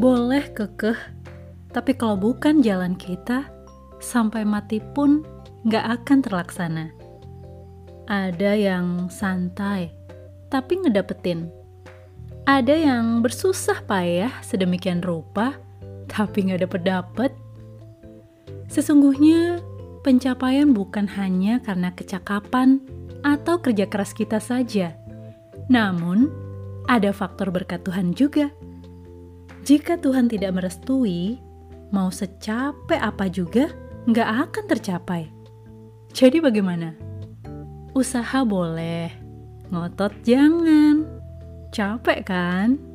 Boleh kekeh, tapi kalau bukan jalan kita, sampai mati pun nggak akan terlaksana. Ada yang santai, tapi ngedapetin. Ada yang bersusah payah sedemikian rupa, tapi nggak dapet-dapet. Sesungguhnya, pencapaian bukan hanya karena kecakapan atau kerja keras kita saja. Namun, ada faktor berkat Tuhan juga. Jika Tuhan tidak merestui, mau secapek apa juga, nggak akan tercapai. Jadi bagaimana? Usaha boleh, ngotot jangan. Capek kan?